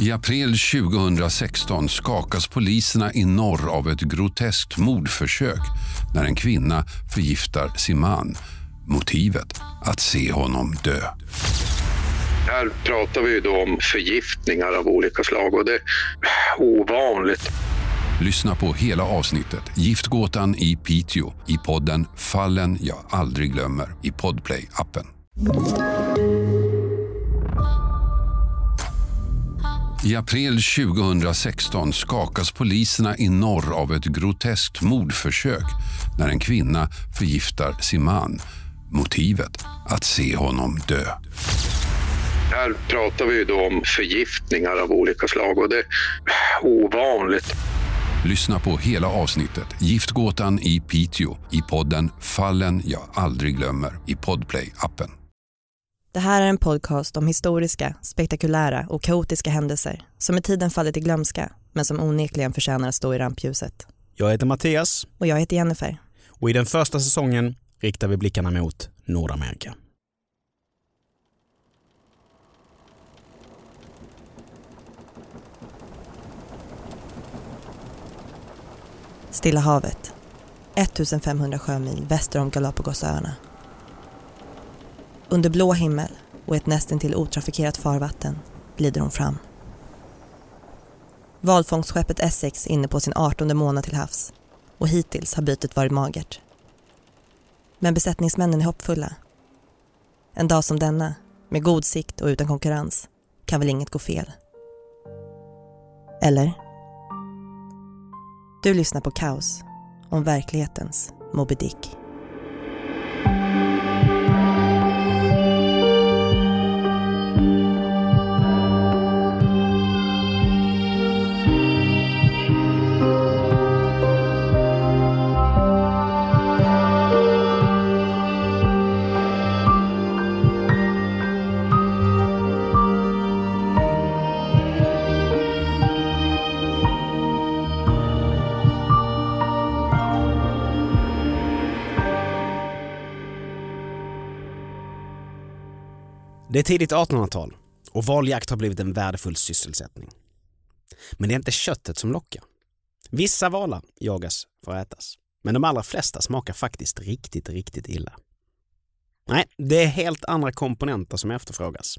I april 2016 skakas poliserna i norr av ett groteskt mordförsök när en kvinna förgiftar sin man. Motivet? Att se honom dö. Här pratar vi då om förgiftningar av olika slag och det är ovanligt. Lyssna på hela avsnittet Giftgåtan i Piteå i podden Fallen jag aldrig glömmer i Podplay-appen. I april 2016 skakas poliserna i norr av ett groteskt mordförsök när en kvinna förgiftar sin man. Motivet? Att se honom dö. Här pratar vi då om förgiftningar av olika slag och det är ovanligt. Lyssna på hela avsnittet Giftgåtan i Piteå i podden Fallen jag aldrig glömmer i Podplay-appen. Det här är en podcast om historiska, spektakulära och kaotiska händelser som med tiden fallit i glömska men som onekligen förtjänar att stå i rampljuset. Jag heter Mattias Och jag heter Jennifer. och i den första säsongen riktar vi blickarna mot Nordamerika. Stilla havet. 1500 sjömil väster om Galapagosöarna. Under blå himmel och ett nästintill otrafikerat farvatten glider hon fram. Valfångstskeppet Essex är inne på sin 18 månad till havs och hittills har bytet varit magert. Men besättningsmännen är hoppfulla. En dag som denna, med god sikt och utan konkurrens, kan väl inget gå fel? Eller? Du lyssnar på Kaos, om verklighetens Moby Dick. Det är tidigt 1800-tal och valjakt har blivit en värdefull sysselsättning. Men det är inte köttet som lockar. Vissa valar jagas för att ätas, men de allra flesta smakar faktiskt riktigt, riktigt illa. Nej, det är helt andra komponenter som efterfrågas.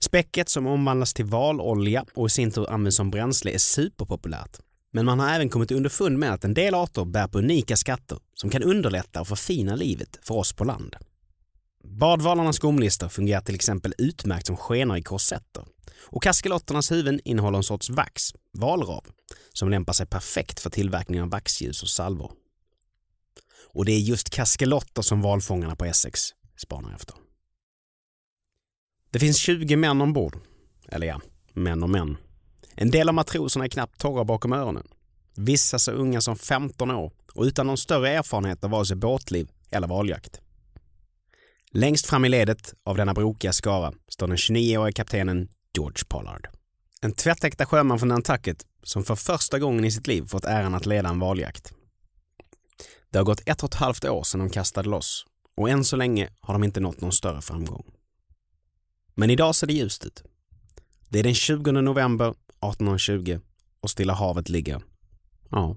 Späcket som omvandlas till valolja och i sin tur används som bränsle är superpopulärt. Men man har även kommit underfund med att en del arter bär på unika skatter som kan underlätta och förfina livet för oss på land. Badvalarnas gomlister fungerar till exempel utmärkt som skenor i korsetter. Och kaskelotternas huvuden innehåller en sorts vax, valrav, som lämpar sig perfekt för tillverkning av vaxljus och salvor. Och det är just kaskelotter som valfångarna på Essex spanar efter. Det finns 20 män ombord. Eller ja, män och män. En del av matroserna är knappt torra bakom öronen. Vissa så unga som 15 år och utan någon större erfarenhet av vare sig båtliv eller valjakt. Längst fram i ledet av denna brokiga skara står den 29-årige kaptenen George Pollard. En tvättäkta sjöman från Nantucket som för första gången i sitt liv fått äran att leda en valjakt. Det har gått ett och ett halvt år sedan de kastade loss och än så länge har de inte nått någon större framgång. Men idag ser det ljust ut. Det är den 20 november 1820 och Stilla havet ligger, ja,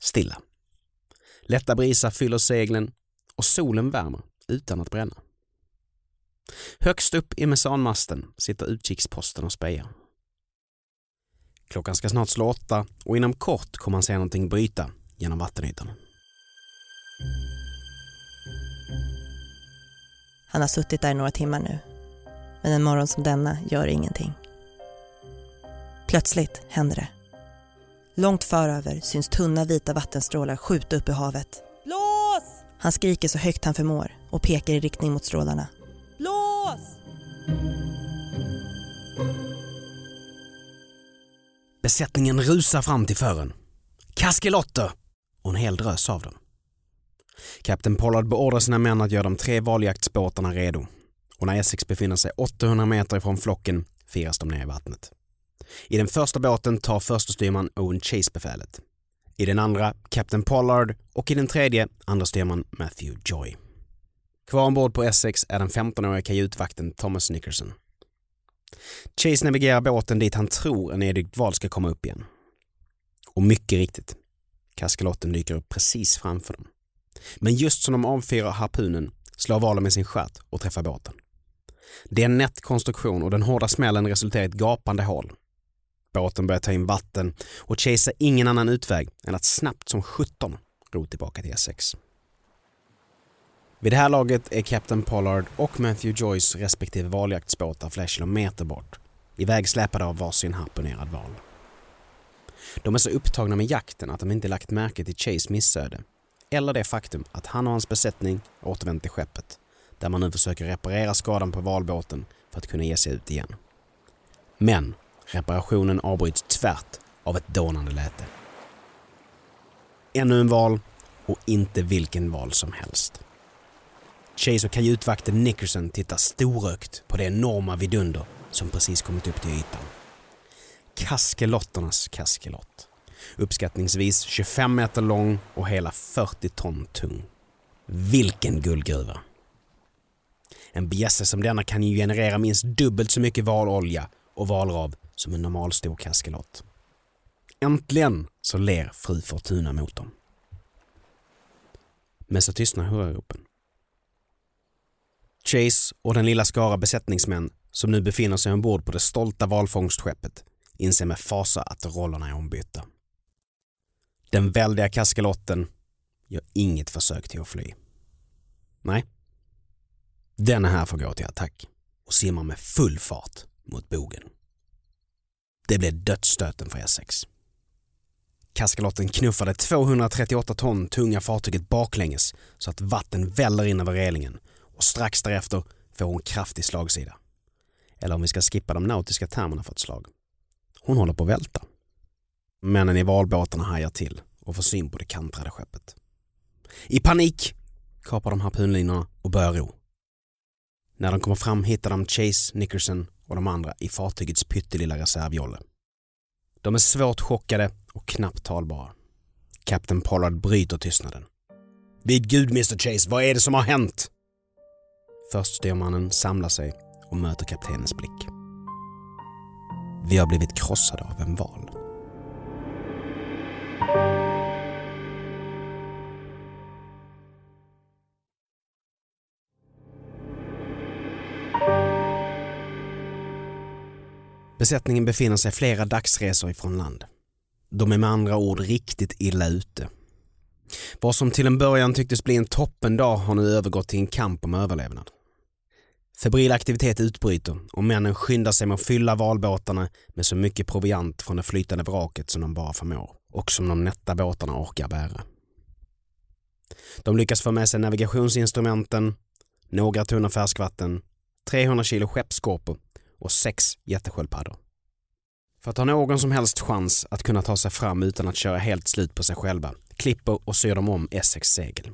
stilla. Lätta brisar fyller seglen och solen värmer utan att bränna. Högst upp i mesanmasten sitter utkiksposten och spejar. Klockan ska snart slå åtta och inom kort kommer man se någonting bryta genom vattenytan. Han har suttit där i några timmar nu. Men en morgon som denna gör ingenting. Plötsligt händer det. Långt föröver syns tunna vita vattenstrålar skjuta upp i havet. Han skriker så högt han förmår och pekar i riktning mot strålarna. Blås! Besättningen rusar fram till fören. Kaskelotter! Och en hel drös av dem. Kapten Pollard beordrar sina män att göra de tre valjaktsbåtarna redo. Och när Essex befinner sig 800 meter ifrån flocken firas de ner i vattnet. I den första båten tar första styrman Owen Chase befälet. I den andra Captain Pollard och i den tredje understyrman Matthew Joy. Kvar ombord på Essex är den 15-åriga kajutvakten Thomas Nickerson. Chase navigerar båten dit han tror en Edith val ska komma upp igen. Och mycket riktigt, kaskelotten dyker upp precis framför dem. Men just som de avfyrar harpunen slår valen med sin stjärt och träffar båten. Det är en nätt konstruktion och den hårda smällen resulterar i ett gapande hål. Båten börjar ta in vatten och Chase har ingen annan utväg än att snabbt som 17 ro tillbaka till Essex. Vid det här laget är Captain Pollard och Matthew Joyce respektive valjaktsbåtar flera kilometer bort, ivägsläpade av varsin harpunerad val. De är så upptagna med jakten att de inte lagt märke till Chase missöde eller det faktum att han och hans besättning återvänt till skeppet där man nu försöker reparera skadan på valbåten för att kunna ge sig ut igen. Men reparationen avbryts tvärt av ett dånande läte. Ännu en val och inte vilken val som helst. Chase och kajutvakten Nickerson tittar storögt på det enorma vidunder som precis kommit upp till ytan. Kaskelotternas kaskelott. Uppskattningsvis 25 meter lång och hela 40 ton tung. Vilken guldgruva! En bjässe som denna kan ju generera minst dubbelt så mycket valolja och valrav som en normalstor kaskelot. Äntligen så ler fru Fortuna mot dem. Men så tystnar hurraropen. Chase och den lilla skara besättningsmän som nu befinner sig ombord på det stolta valfångstskeppet inser med fasa att rollerna är ombytta. Den väldiga kaskelotten gör inget försök till att fly. Nej. Den här får gå till attack och simmar med full fart mot bogen. Det blev dödsstöten för Essex. Kaskalotten knuffade 238 ton tunga fartyget baklänges så att vatten väller in över relingen och strax därefter får hon kraftig slagsida. Eller om vi ska skippa de nautiska termerna för ett slag. Hon håller på att välta. Männen i valbåtarna hajar till och får syn på det kantrade skeppet. I panik kapar de harpunlinorna och börjar ro. När de kommer fram hittar de Chase, Nickerson och de andra i fartygets pyttelilla reservjolle. De är svårt chockade och knappt talbara. Kapten Pollard bryter tystnaden. Vid gud Mr Chase, vad är det som har hänt? Först styrmannen samlar sig och möter kaptenens blick. Vi har blivit krossade av en val. Besättningen befinner sig flera dagsresor ifrån land. De är med andra ord riktigt illa ute. Vad som till en början tycktes bli en toppendag har nu övergått till en kamp om överlevnad. Febril aktivitet utbryter och männen skyndar sig med att fylla valbåtarna med så mycket proviant från det flytande vraket som de bara förmår och som de nätta båtarna orkar bära. De lyckas få med sig navigationsinstrumenten, några tunnor färskvatten, 300 kilo skeppsskorpor och sex jättesköldpaddor. För att ha någon som helst chans att kunna ta sig fram utan att köra helt slut på sig själva klipper och syr de om Essex segel.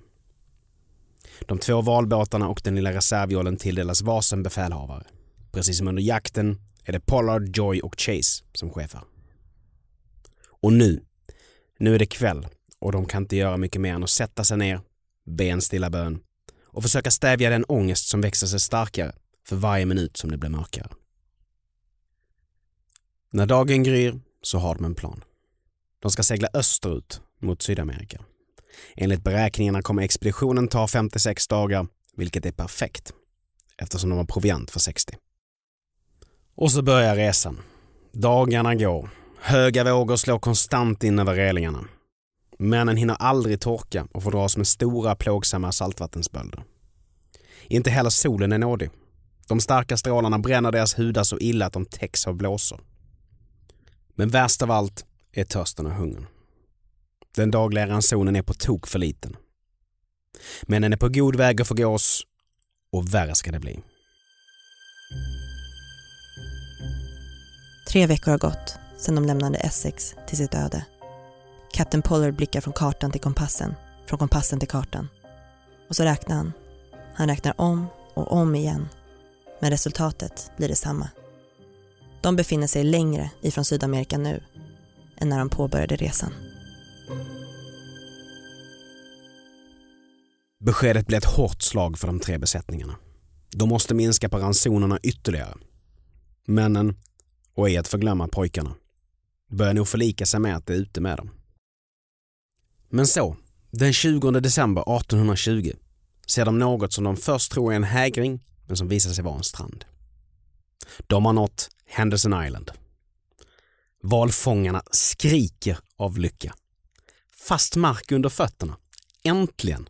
De två valbåtarna och den lilla reservjollen tilldelas varsin befälhavare. Precis som under jakten är det Pollard, Joy och Chase som chefar. Och nu, nu är det kväll och de kan inte göra mycket mer än att sätta sig ner, be en stilla bön och försöka stävja den ångest som växer sig starkare för varje minut som det blir mörkare. När dagen gryr så har de en plan. De ska segla österut mot Sydamerika. Enligt beräkningarna kommer expeditionen ta 56 dagar, vilket är perfekt eftersom de har proviant för 60. Och så börjar resan. Dagarna går. Höga vågor slår konstant in över relingarna. Männen hinner aldrig torka och får dras med stora plågsamma saltvattensbölder. Inte heller solen är nådig. De starka strålarna bränner deras hudar så illa att de täcks av blåsor. Men värst av allt är törsten och hungern. Den dagliga ransonen är på tok för liten. Men den är på god väg att förgås och värre ska det bli. Tre veckor har gått sedan de lämnade Essex till sitt öde. Kapten Pollard blickar från kartan till kompassen, från kompassen till kartan. Och så räknar han. Han räknar om och om igen. Men resultatet blir detsamma. De befinner sig längre ifrån Sydamerika nu än när de påbörjade resan. Beskedet blir ett hårt slag för de tre besättningarna. De måste minska på ransonerna ytterligare. Männen, och i att förglömma pojkarna, börjar nog förlika sig med att det är ute med dem. Men så, den 20 december 1820 ser de något som de först tror är en hägring men som visar sig vara en strand. De har nått Henderson Island. Valfångarna skriker av lycka. Fast mark under fötterna. Äntligen!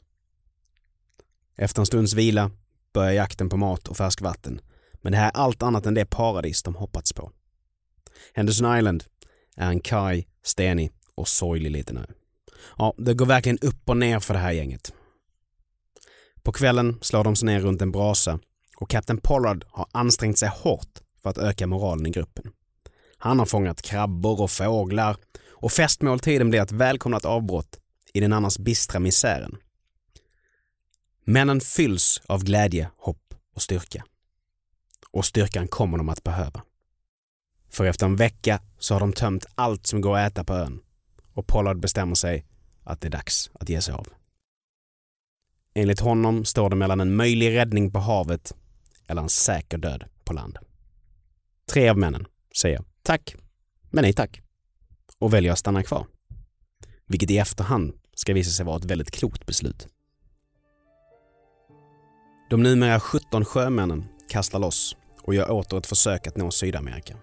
Efter en stunds vila börjar jakten på mat och färskvatten. Men det här är allt annat än det paradis de hoppats på. Henderson Island är en karg, stenig och sorglig liten ö. Ja, det går verkligen upp och ner för det här gänget. På kvällen slår de sig ner runt en brasa och kapten Pollard har ansträngt sig hårt för att öka moralen i gruppen. Han har fångat krabbor och fåglar och festmåltiden blir ett välkomnat avbrott i den annars bistra misären. Männen fylls av glädje, hopp och styrka. Och styrkan kommer de att behöva. För efter en vecka så har de tömt allt som går att äta på ön och Pollard bestämmer sig att det är dags att ge sig av. Enligt honom står det mellan en möjlig räddning på havet eller en säker död på land. Tre av männen säger tack, men nej tack och väljer att stanna kvar. Vilket i efterhand ska visa sig vara ett väldigt klokt beslut. De numera 17 sjömännen kastar loss och gör åter ett försök att nå Sydamerika.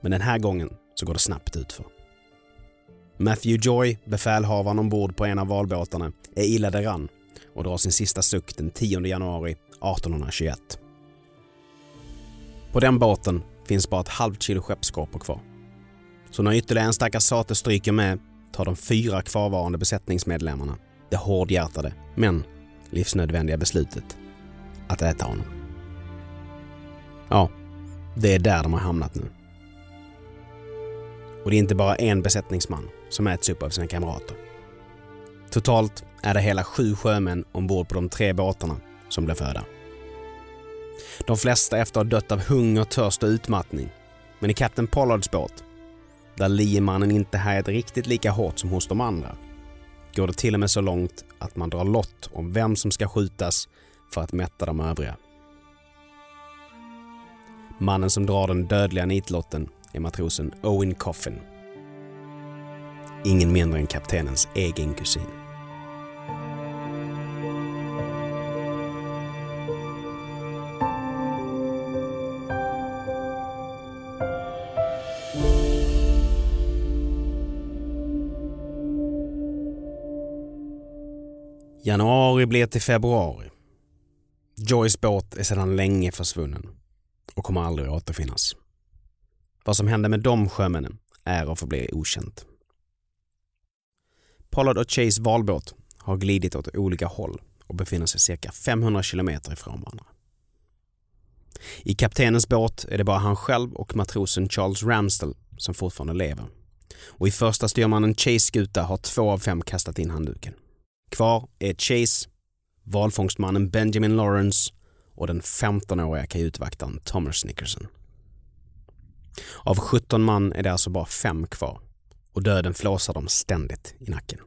Men den här gången så går det snabbt utför. Matthew Joy, befälhavaren ombord på en av valbåtarna, är illa däran och drar sin sista suck den 10 januari 1821. På den båten finns bara ett halvt kilo skeppskorpor kvar. Så när ytterligare en stackars sate stryker med tar de fyra kvarvarande besättningsmedlemmarna det hårdhjärtade men livsnödvändiga beslutet att äta honom. Ja, det är där de har hamnat nu. Och det är inte bara en besättningsman som äts upp av sina kamrater. Totalt är det hela sju sjömän ombord på de tre båtarna som blir föda. De flesta efter att ha dött av hunger, törst och utmattning. Men i Captain Pollards båt, där liemannen inte härjat riktigt lika hårt som hos de andra, går det till och med så långt att man drar lott om vem som ska skjutas för att mätta de övriga. Mannen som drar den dödliga nitlotten är matrosen Owen Coffin. Ingen mindre än kaptenens egen kusin. Januari blir till februari. Joys båt är sedan länge försvunnen och kommer aldrig återfinnas. Vad som hände med de sjömännen är och förblir okänt. Pollard och Chase valbåt har glidit åt olika håll och befinner sig cirka 500 kilometer ifrån varandra. I kaptenens båt är det bara han själv och matrosen Charles Ramstel som fortfarande lever. Och i första styrmannen Chase skuta har två av fem kastat in handduken. Kvar är Chase, valfångstmannen Benjamin Lawrence och den 15-åriga kajutvaktaren Thomas Nickerson. Av 17 man är det alltså bara fem kvar och döden flåsar dem ständigt i nacken.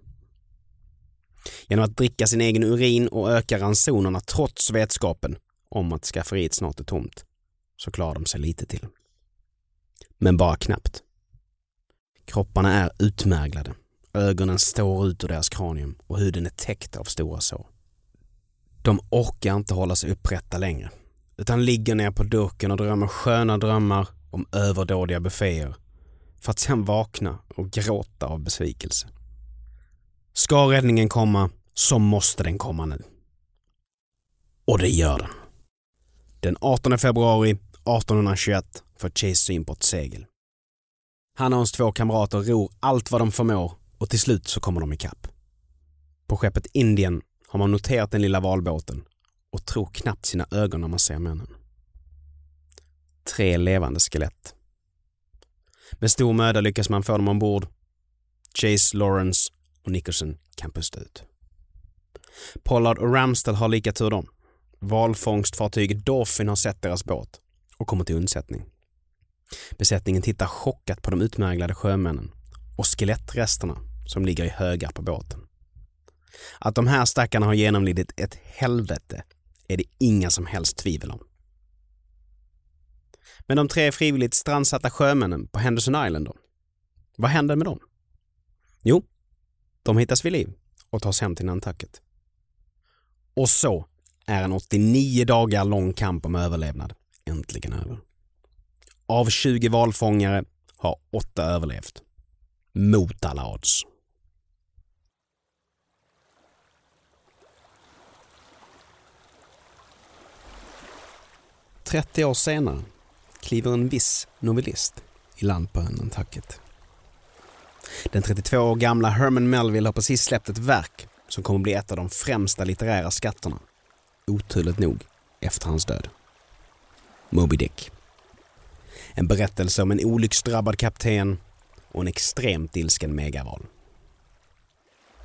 Genom att dricka sin egen urin och öka ransonerna trots vetskapen om att skafferiet snart är tomt så klarar de sig lite till. Men bara knappt. Kropparna är utmärglade Ögonen står ut ur deras kranium och huden är täckt av stora sår. De orkar inte hålla sig upprätta längre, utan ligger ner på duken och drömmer sköna drömmar om överdådiga bufféer för att sen vakna och gråta av besvikelse. Ska räddningen komma så måste den komma nu. Och det gör den. Den 18 februari 1821 får Chase syn på ett segel. Han och hans två kamrater ror allt vad de förmår och till slut så kommer de ikapp. På skeppet Indien har man noterat den lilla valbåten och tror knappt sina ögon när man ser männen. Tre levande skelett. Med stor möda lyckas man få dem ombord. Chase, Lawrence och Nicholson kan pusta ut. Pollard och Ramsdell har lika tur de. Valfångstfartyget Dolphin har sett deras båt och kommer till undsättning. Besättningen tittar chockat på de utmärglade sjömännen och skelettresterna som ligger i högar på båten. Att de här stackarna har genomlidit ett helvete är det inga som helst tvivel om. Men de tre frivilligt strandsatta sjömännen på Henderson Island då? Vad händer med dem? Jo, de hittas vid liv och tas hem till Nantucket. Och så är en 89 dagar lång kamp om överlevnad äntligen över. Av 20 valfångare har åtta överlevt. Mot alla odds. 30 år senare kliver en viss novellist i land på ön Nantucket. Den 32 år gamla Herman Melville har precis släppt ett verk som kommer bli ett av de främsta litterära skatterna, oturligt nog, efter hans död. Moby Dick. En berättelse om en olycksdrabbad kapten och en extremt ilsken megaval.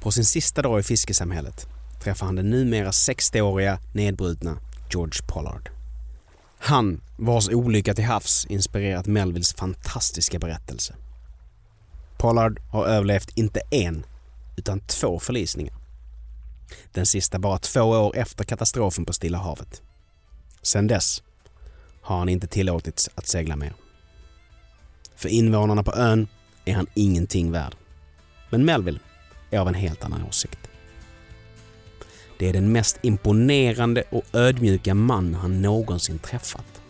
På sin sista dag i fiskesamhället träffar han den numera 60-åriga nedbrutna George Pollard. Han vars olycka till havs inspirerat Melvilles fantastiska berättelse. Pollard har överlevt inte en, utan två förlisningar. Den sista bara två år efter katastrofen på Stilla havet. Sedan dess har han inte tillåtits att segla mer. För invånarna på ön är han ingenting värd. Men Melville är av en helt annan åsikt. Det är den mest imponerande och ödmjuka man han någonsin träffat.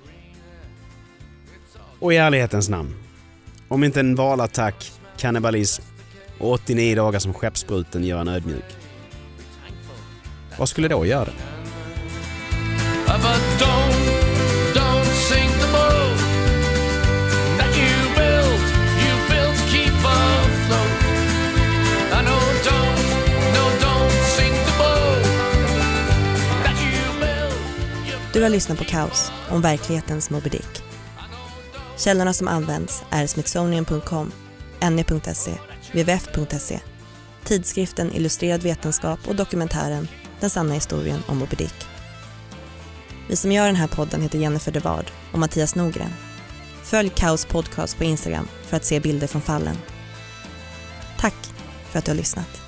Och i ärlighetens namn, om inte en valattack, kannibalism och 89 dagar som skeppsbruten gör en ödmjuk. Vad skulle då göra det? Du har lyssnat på Kaos om verklighetens Moby Dick. Källorna som används är smithsonian.com, ne.se, wwf.se, tidskriften Illustrerad vetenskap och dokumentären Den sanna historien om Moby Dick. Vi som gör den här podden heter Jennifer Devard och Mattias Nogren. Följ Kaos podcast på Instagram för att se bilder från fallen. Tack för att du har lyssnat.